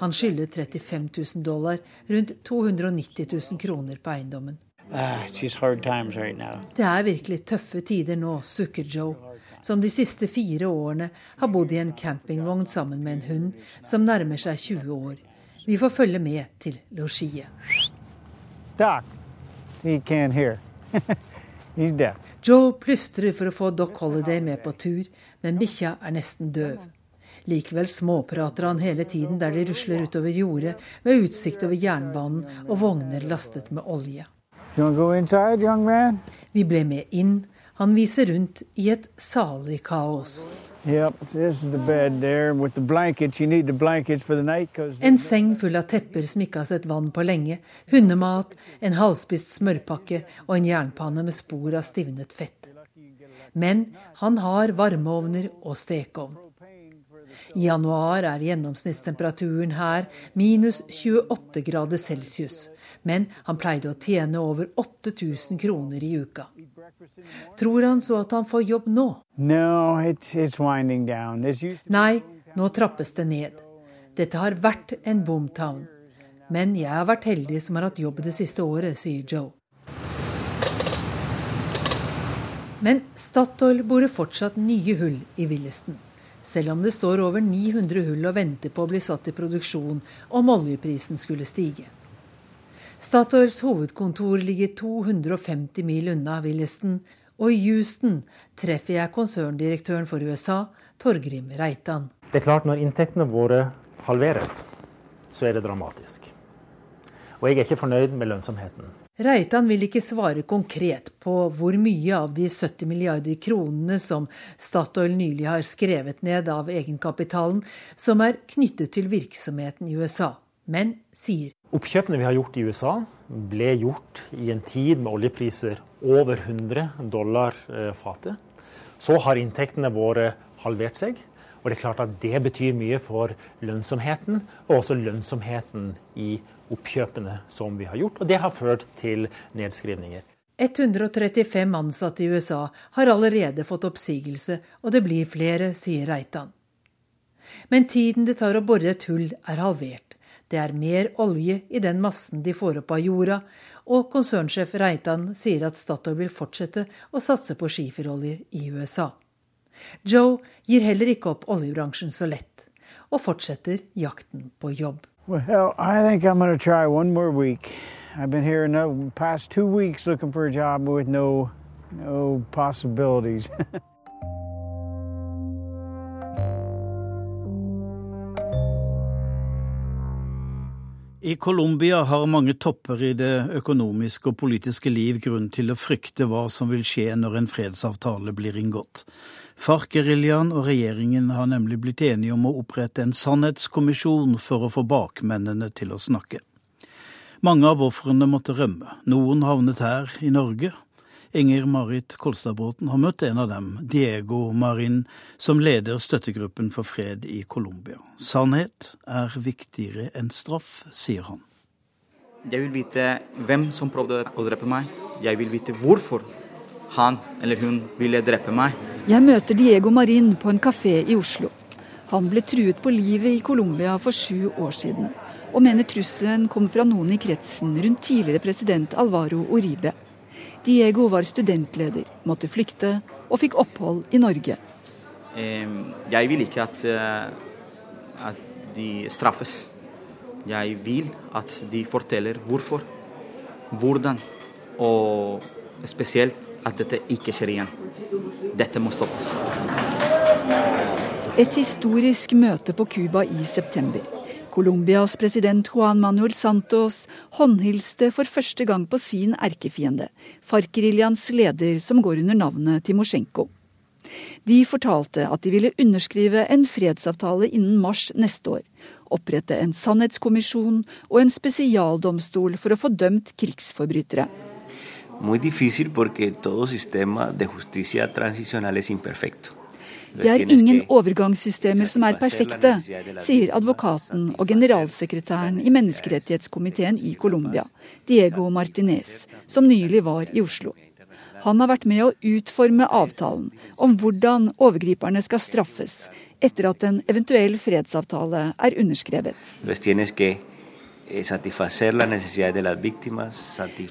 Han skylder 35 000 dollar, rundt 290 000 kroner på eiendommen. Ah, right det er virkelig tøffe tider nå, sukker Joe, som de siste fire årene har bodd i en campingvogn sammen med en hund som nærmer seg 20 år. Vi får følge med til losjiet. Joe plystrer for å få Doc Holiday med på tur, men bikkja er nesten døv. Likevel småprater han hele tiden der de rusler utover jordet med utsikt over jernbanen og vogner lastet med olje. Vi ble med inn. Han viser rundt i et salig kaos. En seng full av tepper som ikke har sett vann på lenge, hundemat, en halvspist smørpakke og en jernpanne med spor av stivnet fett. Men han har varmeovner og stekeovn. I januar er gjennomsnittstemperaturen her minus 28 grader celsius men han pleide å tjene over 8000 kroner i uka. Tror han så at han får jobb nå? Nei, nå trappes det ned. Dette har vært en boomtown. Men jeg har vært heldig som har hatt jobb det siste året, sier Joe. Men Statoil borer fortsatt nye hull i Willesden. Selv om det står over 900 hull og venter på å bli satt i produksjon om oljeprisen skulle stige. Statoils hovedkontor ligger 250 mil unna Williston, og i Houston treffer jeg konserndirektøren for USA, Torgrim Reitan. Det er klart Når inntektene våre halveres, så er det dramatisk. Og jeg er ikke fornøyd med lønnsomheten. Reitan vil ikke svare konkret på hvor mye av de 70 milliarder kronene som Statoil nylig har skrevet ned av egenkapitalen, som er knyttet til virksomheten i USA, men sier Oppkjøpene vi har gjort i USA, ble gjort i en tid med oljepriser over 100 dollar eh, fatet. Så har inntektene våre halvert seg. Og det er klart at det betyr mye for lønnsomheten, og også lønnsomheten i oppkjøpene som vi har gjort. Og det har ført til nedskrivninger. 135 ansatte i USA har allerede fått oppsigelse, og det blir flere, sier Reitan. Men tiden det tar å bore et hull, er halvert. Det er mer olje i den massen de får opp av jorda, og konsernsjef Reitan sier at Statoil vil fortsette å satse på skiferolje i USA. Joe gir heller ikke opp oljebransjen så lett, og fortsetter jakten på jobb. Well, I think I'm going to try one more week. I've been here the past two weeks for a job with no, no. I Colombia har mange topper i det økonomiske og politiske liv grunn til å frykte hva som vil skje når en fredsavtale blir inngått. FARC-geriljaen og regjeringen har nemlig blitt enige om å opprette en sannhetskommisjon for å få bakmennene til å snakke. Mange av ofrene måtte rømme. Noen havnet her i Norge, Inger Marit Kolstadbråten har møtt en av dem, Diego Marin, som leder støttegruppen for fred i Colombia. Sannhet er viktigere enn straff, sier han. Jeg vil vite hvem som prøvde å drepe meg. Jeg vil vite hvorfor han eller hun ville drepe meg. Jeg møter Diego Marin på en kafé i Oslo. Han ble truet på livet i Colombia for sju år siden, og mener trusselen kom fra noen i kretsen rundt tidligere president Alvaro Uribe. Diego var studentleder, måtte flykte og fikk opphold i Norge. Jeg vil ikke at, eh, at de straffes. Jeg vil at de forteller hvorfor, hvordan, og spesielt at dette ikke skjer igjen. Dette må stoppes. Et historisk møte på Cuba i september. Colombias president Juan Manuel Santos håndhilste for første gang på sin erkefiende, FARC-geriljaens leder som går under navnet Timosjenko. De fortalte at de ville underskrive en fredsavtale innen mars neste år, opprette en sannhetskommisjon og en spesialdomstol for å få dømt krigsforbrytere. Muy difícil porque todo sistema de justicia transicional es imperfecto. Det er ingen overgangssystemer som er perfekte, sier advokaten og generalsekretæren i menneskerettighetskomiteen i Colombia, Diego Martinez, som nylig var i Oslo. Han har vært med å utforme avtalen om hvordan overgriperne skal straffes etter at en eventuell fredsavtale er underskrevet. Eh,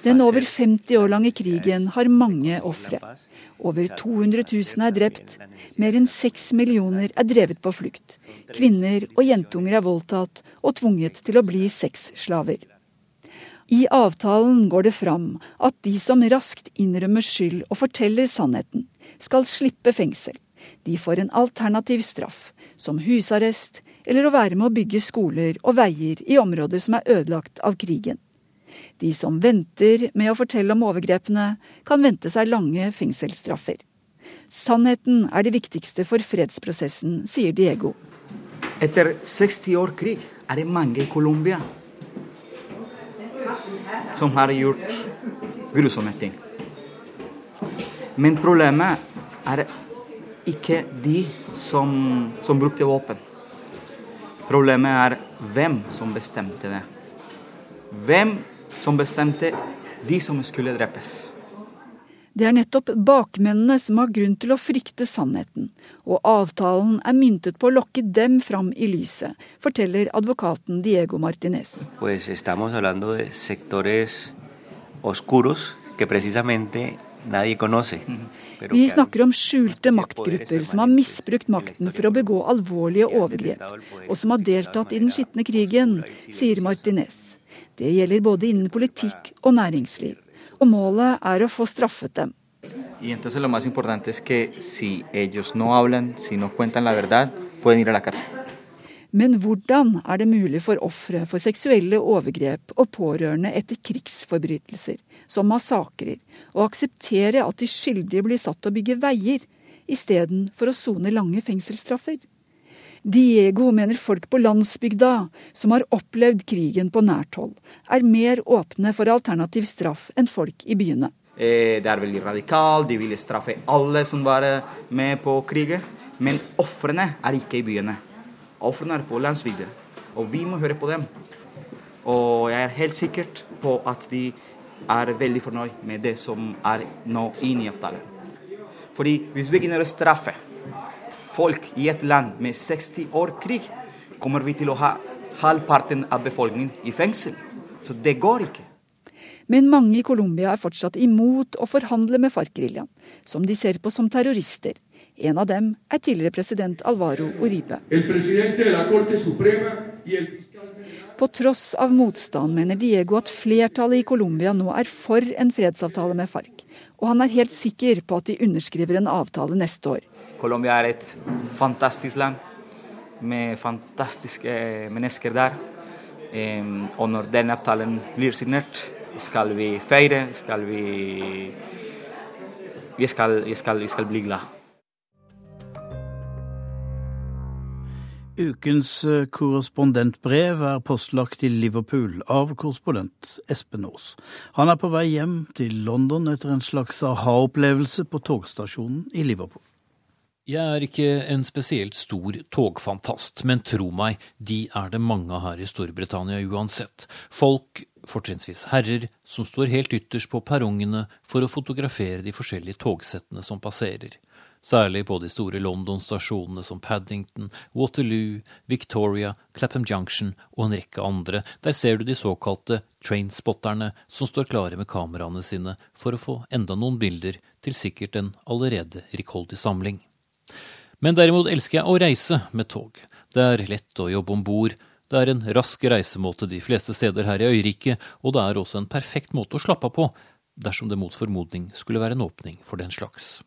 Den over 50 år lange krigen har mange ofre. Over 200 000 er drept. Mer enn 6 millioner er drevet på flukt. Kvinner og jentunger er voldtatt og tvunget til å bli sexslaver. I avtalen går det fram at de som raskt innrømmer skyld og forteller sannheten, skal slippe fengsel. De får en alternativ straff, som husarrest eller å være med å bygge skoler og veier i områder som er ødelagt av krigen. De som venter med å fortelle om overgrepene, kan vente seg lange fengselsstraffer. Sannheten er det viktigste for fredsprosessen, sier Diego. Etter 60 år krig er det mange i Colombia som har gjort grusomme ting. Men problemet er ikke de som, som brukte våpen. Problemet er hvem som bestemte det. Hvem som bestemte de som skulle drepes. Det er nettopp bakmennene som har grunn til å frykte sannheten, og avtalen er myntet på å lokke dem fram i lyset, forteller advokaten Diego Martinez. Pues de sectores oscuros que precisamente. Vi snakker om skjulte maktgrupper som har misbrukt makten for å begå alvorlige overgrep, og som har deltatt i den skitne krigen, sier Martinez. Det gjelder både innen politikk og næringsliv. Og målet er å få straffet dem. Men hvordan er det mulig for ofre for seksuelle overgrep og pårørende etter krigsforbrytelser, som massakrer, og akseptere at de skyldige blir satt til å bygge veier, istedenfor å sone lange fengselsstraffer? Diego mener folk på landsbygda, som har opplevd krigen på nært hold, er mer åpne for alternativ straff enn folk i byene. Eh, det er veldig radikalt, de vil straffe alle som var med på krigen. Men ofrene er ikke i byene. Ofrene er på landsbygda, og vi må høre på dem. Og jeg er helt sikker på at de er veldig fornøyd med det som er nå inne i avtalen. Fordi hvis vi begynner å straffe folk i et land med 60 år krig, kommer vi til å ha halvparten av befolkningen i fengsel. Så det går ikke. Men mange i Colombia er fortsatt imot å forhandle med FARC-geriljaen, som de ser på som terrorister. En av dem er tidligere president Alvaro Uribe. På tross av motstand mener Diego at flertallet i Colombia nå er for en fredsavtale med FARC, og han er helt sikker på at de underskriver en avtale neste år. Colombia er et fantastisk land med fantastiske mennesker der. Og når den avtalen blir signert, skal vi feire, skal vi Vi skal, vi skal, vi skal bli glad. Ukens eh, korrespondentbrev er postlagt i Liverpool av korrespondent Espen Aas. Han er på vei hjem til London etter en slags aha-opplevelse på togstasjonen i Liverpool. Jeg er ikke en spesielt stor togfantast, men tro meg, de er det mange her i Storbritannia uansett. Folk, fortrinnsvis herrer, som står helt ytterst på perrongene for å fotografere de forskjellige togsettene som passerer særlig på de store London-stasjonene som Paddington, Waterloo, Victoria, Clapham Junction og en rekke andre. Der ser du de såkalte trainspotterne som står klare med kameraene sine for å få enda noen bilder til sikkert en allerede rikholdig samling. Men derimot elsker jeg å reise med tog. Det er lett å jobbe om bord. Det er en rask reisemåte de fleste steder her i øyriket, og det er også en perfekt måte å slappe av på, dersom det mot formodning skulle være en åpning for den slags.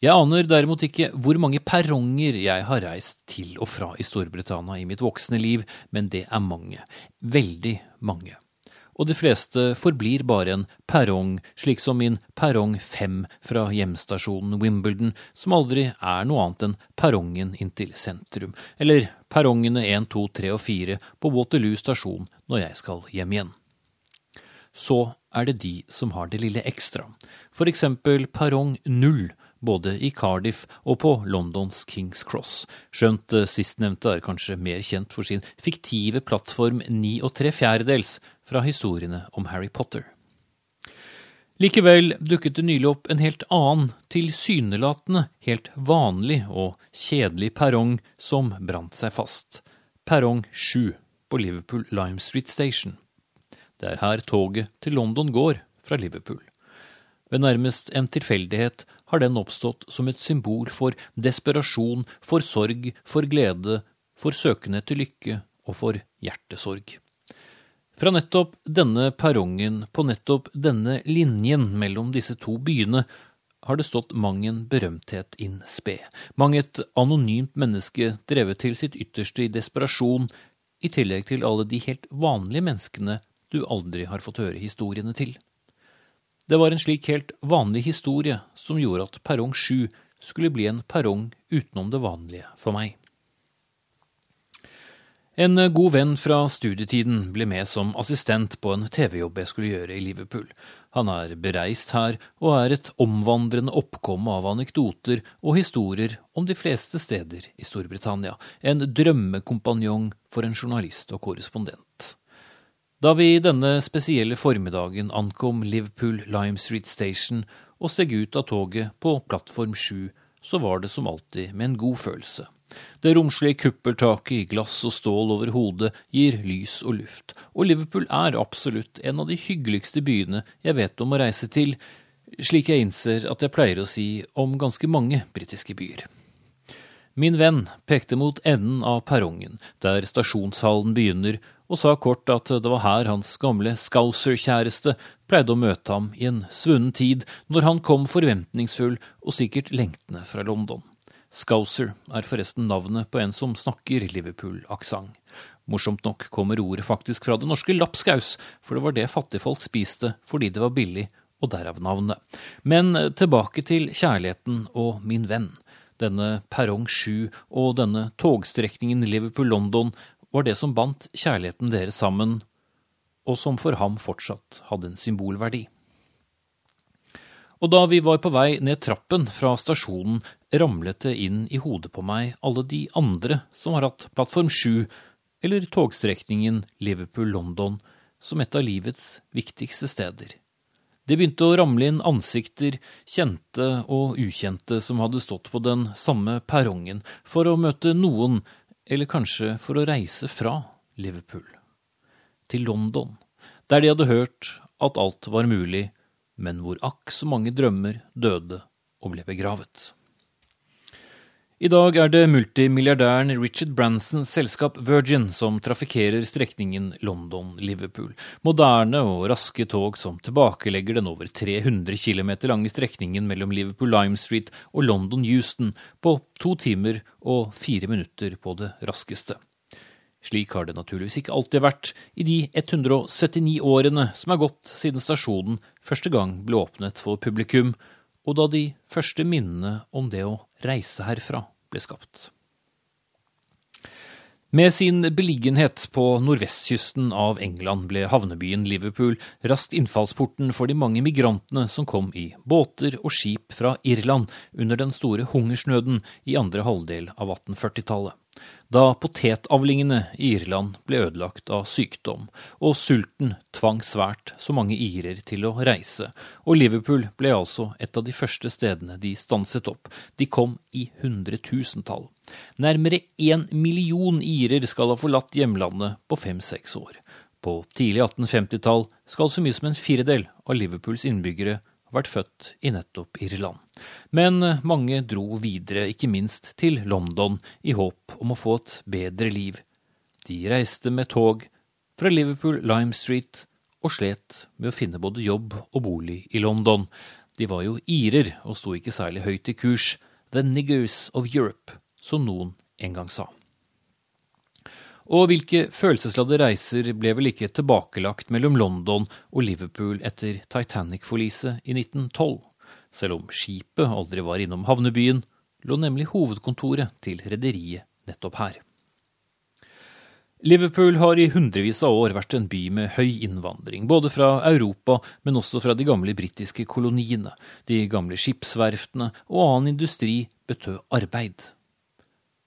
Jeg aner derimot ikke hvor mange perronger jeg har reist til og fra i Storbritannia i mitt voksne liv, men det er mange. Veldig mange. Og de fleste forblir bare en perrong, slik som min perrong 5 fra hjemstasjonen Wimbledon, som aldri er noe annet enn perrongen inntil sentrum, eller perrongene 1, 2, 3 og 4 på Waterloo stasjon når jeg skal hjem igjen. Så er det de som har det lille ekstra, for eksempel perrong 0 både i Cardiff og på Londons Kings Cross, skjønt eh, sistnevnte er kanskje mer kjent for sin fiktive plattform ni og tre fjerdedels fra historiene om Harry Potter. Likevel dukket det nylig opp en helt annen, tilsynelatende helt vanlig og kjedelig perrong som brant seg fast. Perrong 7 på Liverpool Lime Street Station. Det er her toget til London går fra Liverpool. Ved nærmest en tilfeldighet har den oppstått som et symbol for desperasjon, for sorg, for glede, for søken etter lykke og for hjertesorg. Fra nettopp denne perrongen, på nettopp denne linjen mellom disse to byene, har det stått mang en berømthet inn spe, mang et anonymt menneske drevet til sitt ytterste i desperasjon, i tillegg til alle de helt vanlige menneskene du aldri har fått høre historiene til. Det var en slik helt vanlig historie som gjorde at perrong 7 skulle bli en perrong utenom det vanlige for meg. En god venn fra studietiden ble med som assistent på en TV-jobb jeg skulle gjøre i Liverpool. Han er bereist her og er et omvandrende oppkomme av anekdoter og historier om de fleste steder i Storbritannia. En drømmekompanjong for en journalist og korrespondent. Da vi denne spesielle formiddagen ankom Liverpool Lime Street Station og steg ut av toget på plattform 7, så var det som alltid med en god følelse. Det romslige kuppeltaket i glass og stål over hodet gir lys og luft, og Liverpool er absolutt en av de hyggeligste byene jeg vet om å reise til, slik jeg innser at jeg pleier å si om ganske mange britiske byer. Min venn pekte mot enden av perrongen, der stasjonshallen begynner, og sa kort at det var her hans gamle Scouser-kjæreste pleide å møte ham i en svunnen tid, når han kom forventningsfull og sikkert lengtende fra London. Scouser er forresten navnet på en som snakker Liverpool-aksent. Morsomt nok kommer ordet faktisk fra det norske lapskaus, for det var det fattigfolk spiste fordi det var billig, og derav navnet. Men tilbake til kjærligheten og min venn. Denne perrong 7 og denne togstrekningen Liverpool-London var det som bandt kjærligheten deres sammen, og som for ham fortsatt hadde en symbolverdi. Og da vi var på vei ned trappen fra stasjonen, ramlet det inn i hodet på meg alle de andre som har hatt plattform 7 eller togstrekningen Liverpool-London som et av livets viktigste steder. Det begynte å ramle inn ansikter, kjente og ukjente, som hadde stått på den samme perrongen for å møte noen eller kanskje for å reise fra Liverpool til London, der de hadde hørt at alt var mulig, men hvor akk så mange drømmer døde og ble begravet. I dag er det multimilliardæren Richard Bransons selskap Virgin som trafikkerer strekningen London-Liverpool. Moderne og raske tog som tilbakelegger den over 300 km lange strekningen mellom Liverpool Lime Street og London Houston på to timer og fire minutter på det raskeste. Slik har det naturligvis ikke alltid vært i de 179 årene som er gått siden stasjonen første gang ble åpnet for publikum, og da de første minnene om det å reise herfra ble skapt. Med sin beliggenhet på nordvestkysten av England ble havnebyen Liverpool raskt innfallsporten for de mange migrantene som kom i båter og skip fra Irland under den store hungersnøden i andre halvdel av 1840-tallet da potetavlingene i Irland ble ødelagt av sykdom, og sulten tvang svært så mange irer til å reise, og Liverpool ble altså et av de første stedene de stanset opp. De kom i hundretusentall. Nærmere én million irer skal ha forlatt hjemlandet på fem–seks år. På tidlig 1850-tall skal så mye som en firedel av Liverpools innbyggere vært født i nettopp Irland. Men mange dro videre, ikke minst til London, i håp om å få et bedre liv. De reiste med tog fra Liverpool Lime Street og slet med å finne både jobb og bolig i London. De var jo irer og sto ikke særlig høyt i kurs. The niggers of Europe, som noen en gang sa. Og hvilke følelsesladde reiser ble vel ikke tilbakelagt mellom London og Liverpool etter Titanic-forliset i 1912? Selv om skipet aldri var innom havnebyen, lå nemlig hovedkontoret til rederiet nettopp her. Liverpool har i hundrevis av år vært en by med høy innvandring, både fra Europa, men også fra de gamle britiske koloniene. De gamle skipsverftene og annen industri betød arbeid.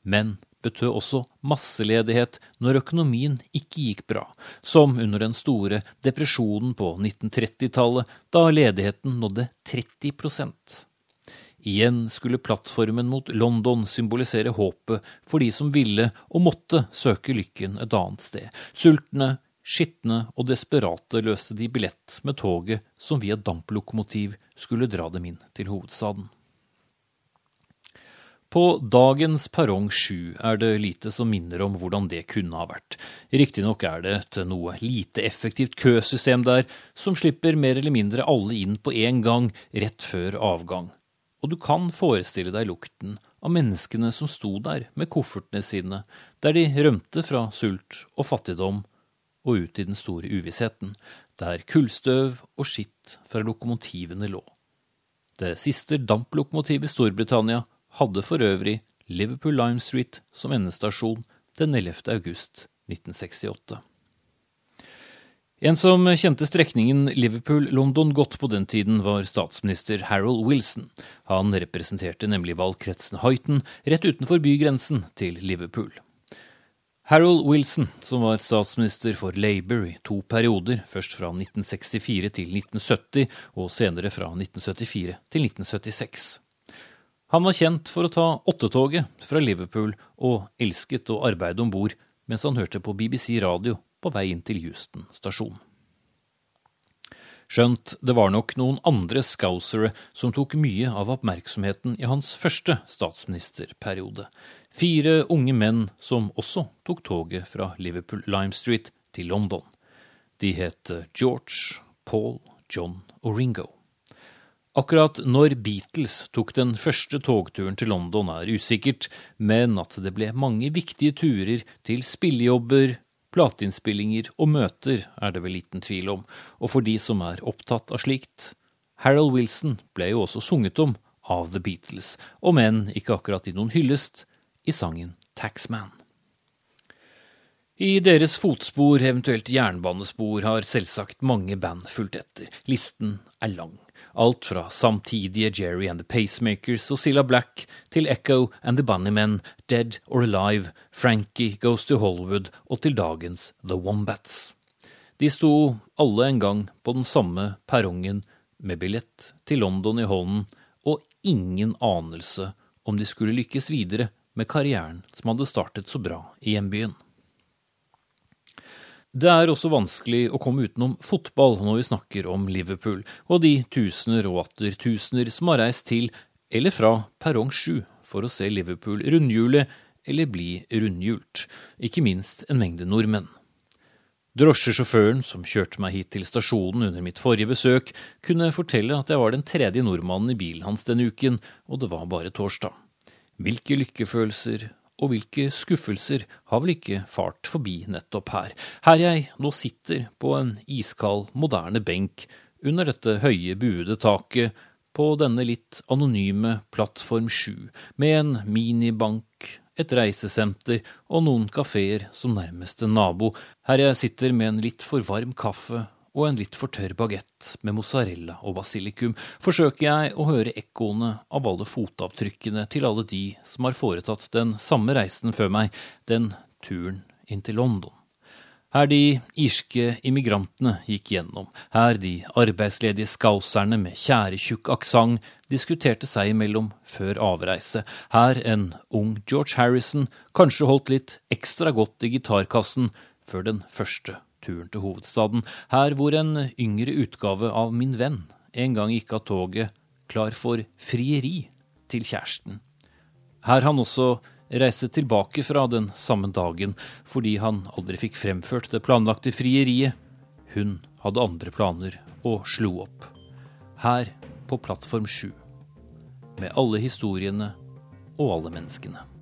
Men betød også masseledighet når økonomien ikke gikk bra, som under den store depresjonen på 1930-tallet, da ledigheten nådde 30% Igjen skulle plattformen mot London symbolisere håpet for de som ville og måtte søke lykken et annet sted. Sultne, skitne og desperate løste de billett med toget som via damplokomotiv skulle dra dem inn til hovedstaden. På dagens perrong 7 er det lite som minner om hvordan det kunne ha vært. Riktignok er det et noe lite effektivt køsystem der, som slipper mer eller mindre alle inn på en gang rett før avgang. Og du kan forestille deg lukten av menneskene som sto der med koffertene sine, der de rømte fra sult og fattigdom og ut i den store uvissheten, der kullstøv og skitt fra lokomotivene lå. Det siste damplokomotivet i Storbritannia hadde for øvrig Liverpool Lime Street som endestasjon den 11. august 1968. En som kjente strekningen Liverpool-London godt på den tiden, var statsminister Harold Wilson. Han representerte nemlig valgkretsen Hyton rett utenfor bygrensen til Liverpool. Harold Wilson, som var statsminister for Labour i to perioder, først fra 1964 til 1970 og senere fra 1974 til 1976. Han var kjent for å ta åttetoget fra Liverpool og elsket å arbeide om bord mens han hørte på BBC radio på vei inn til Houston stasjon. Skjønt det var nok noen andre scousere som tok mye av oppmerksomheten i hans første statsministerperiode. Fire unge menn som også tok toget fra Liverpool Lime Street til London. De het George, Paul, John og Ringo. Akkurat når Beatles tok den første togturen til London er usikkert, men at det ble mange viktige turer til spillejobber, plateinnspillinger og møter er det vel liten tvil om, og for de som er opptatt av slikt. Harold Wilson ble jo også sunget om av The Beatles, om enn ikke akkurat i noen hyllest, i sangen Taxman. I deres fotspor, eventuelt jernbanespor, har selvsagt mange band fulgt etter. Listen er lang. Alt fra samtidige Jerry and the Pacemakers og Silla Black til Echo and the Bunnymen, Dead or Alive, Frankie Goes to Hollywood og til dagens The Wombats. De sto alle en gang på den samme perrongen med billett til London i hånden og ingen anelse om de skulle lykkes videre med karrieren som hadde startet så bra i hjembyen. Det er også vanskelig å komme utenom fotball når vi snakker om Liverpool, og de tusener og atter tusener som har reist til eller fra perrong 7 for å se Liverpool rundhjule eller bli rundhjult, ikke minst en mengde nordmenn. Drosjesjåføren som kjørte meg hit til stasjonen under mitt forrige besøk, kunne fortelle at jeg var den tredje nordmannen i bilen hans denne uken, og det var bare torsdag. Hvilke lykkefølelser og hvilke skuffelser har vel ikke fart forbi nettopp her, her jeg nå sitter på en iskald, moderne benk under dette høye, buede taket på denne litt anonyme Plattform 7, med en minibank, et reisesenter og noen kafeer som nærmeste nabo, her jeg sitter med en litt for varm kaffe og en litt for tørr bagett med mozzarella og basilikum, forsøker jeg å høre ekkoene av alle fotavtrykkene til alle de som har foretatt den samme reisen før meg, den turen inn til London. Her de irske immigrantene gikk gjennom, her de arbeidsledige skauserne med tjæretjukk aksent diskuterte seg imellom før avreise, her en ung George Harrison kanskje holdt litt ekstra godt i gitarkassen før den første turen til hovedstaden, her hvor en yngre utgave av Min venn en gang gikk av toget klar for frieri til kjæresten. Her han også reiste tilbake fra den samme dagen fordi han aldri fikk fremført det planlagte frieriet. Hun hadde andre planer og slo opp. Her på Plattform 7. Med alle historiene og alle menneskene.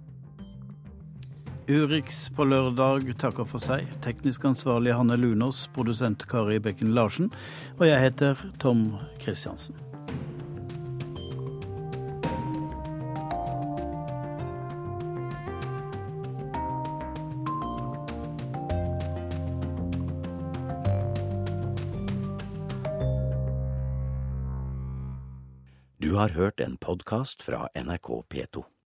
Urix på lørdag takker for seg. Teknisk ansvarlig Hanne Lunås, produsent Kari Bekken Larsen. Og jeg heter Tom Christiansen. Du har hørt en podkast fra NRK P2.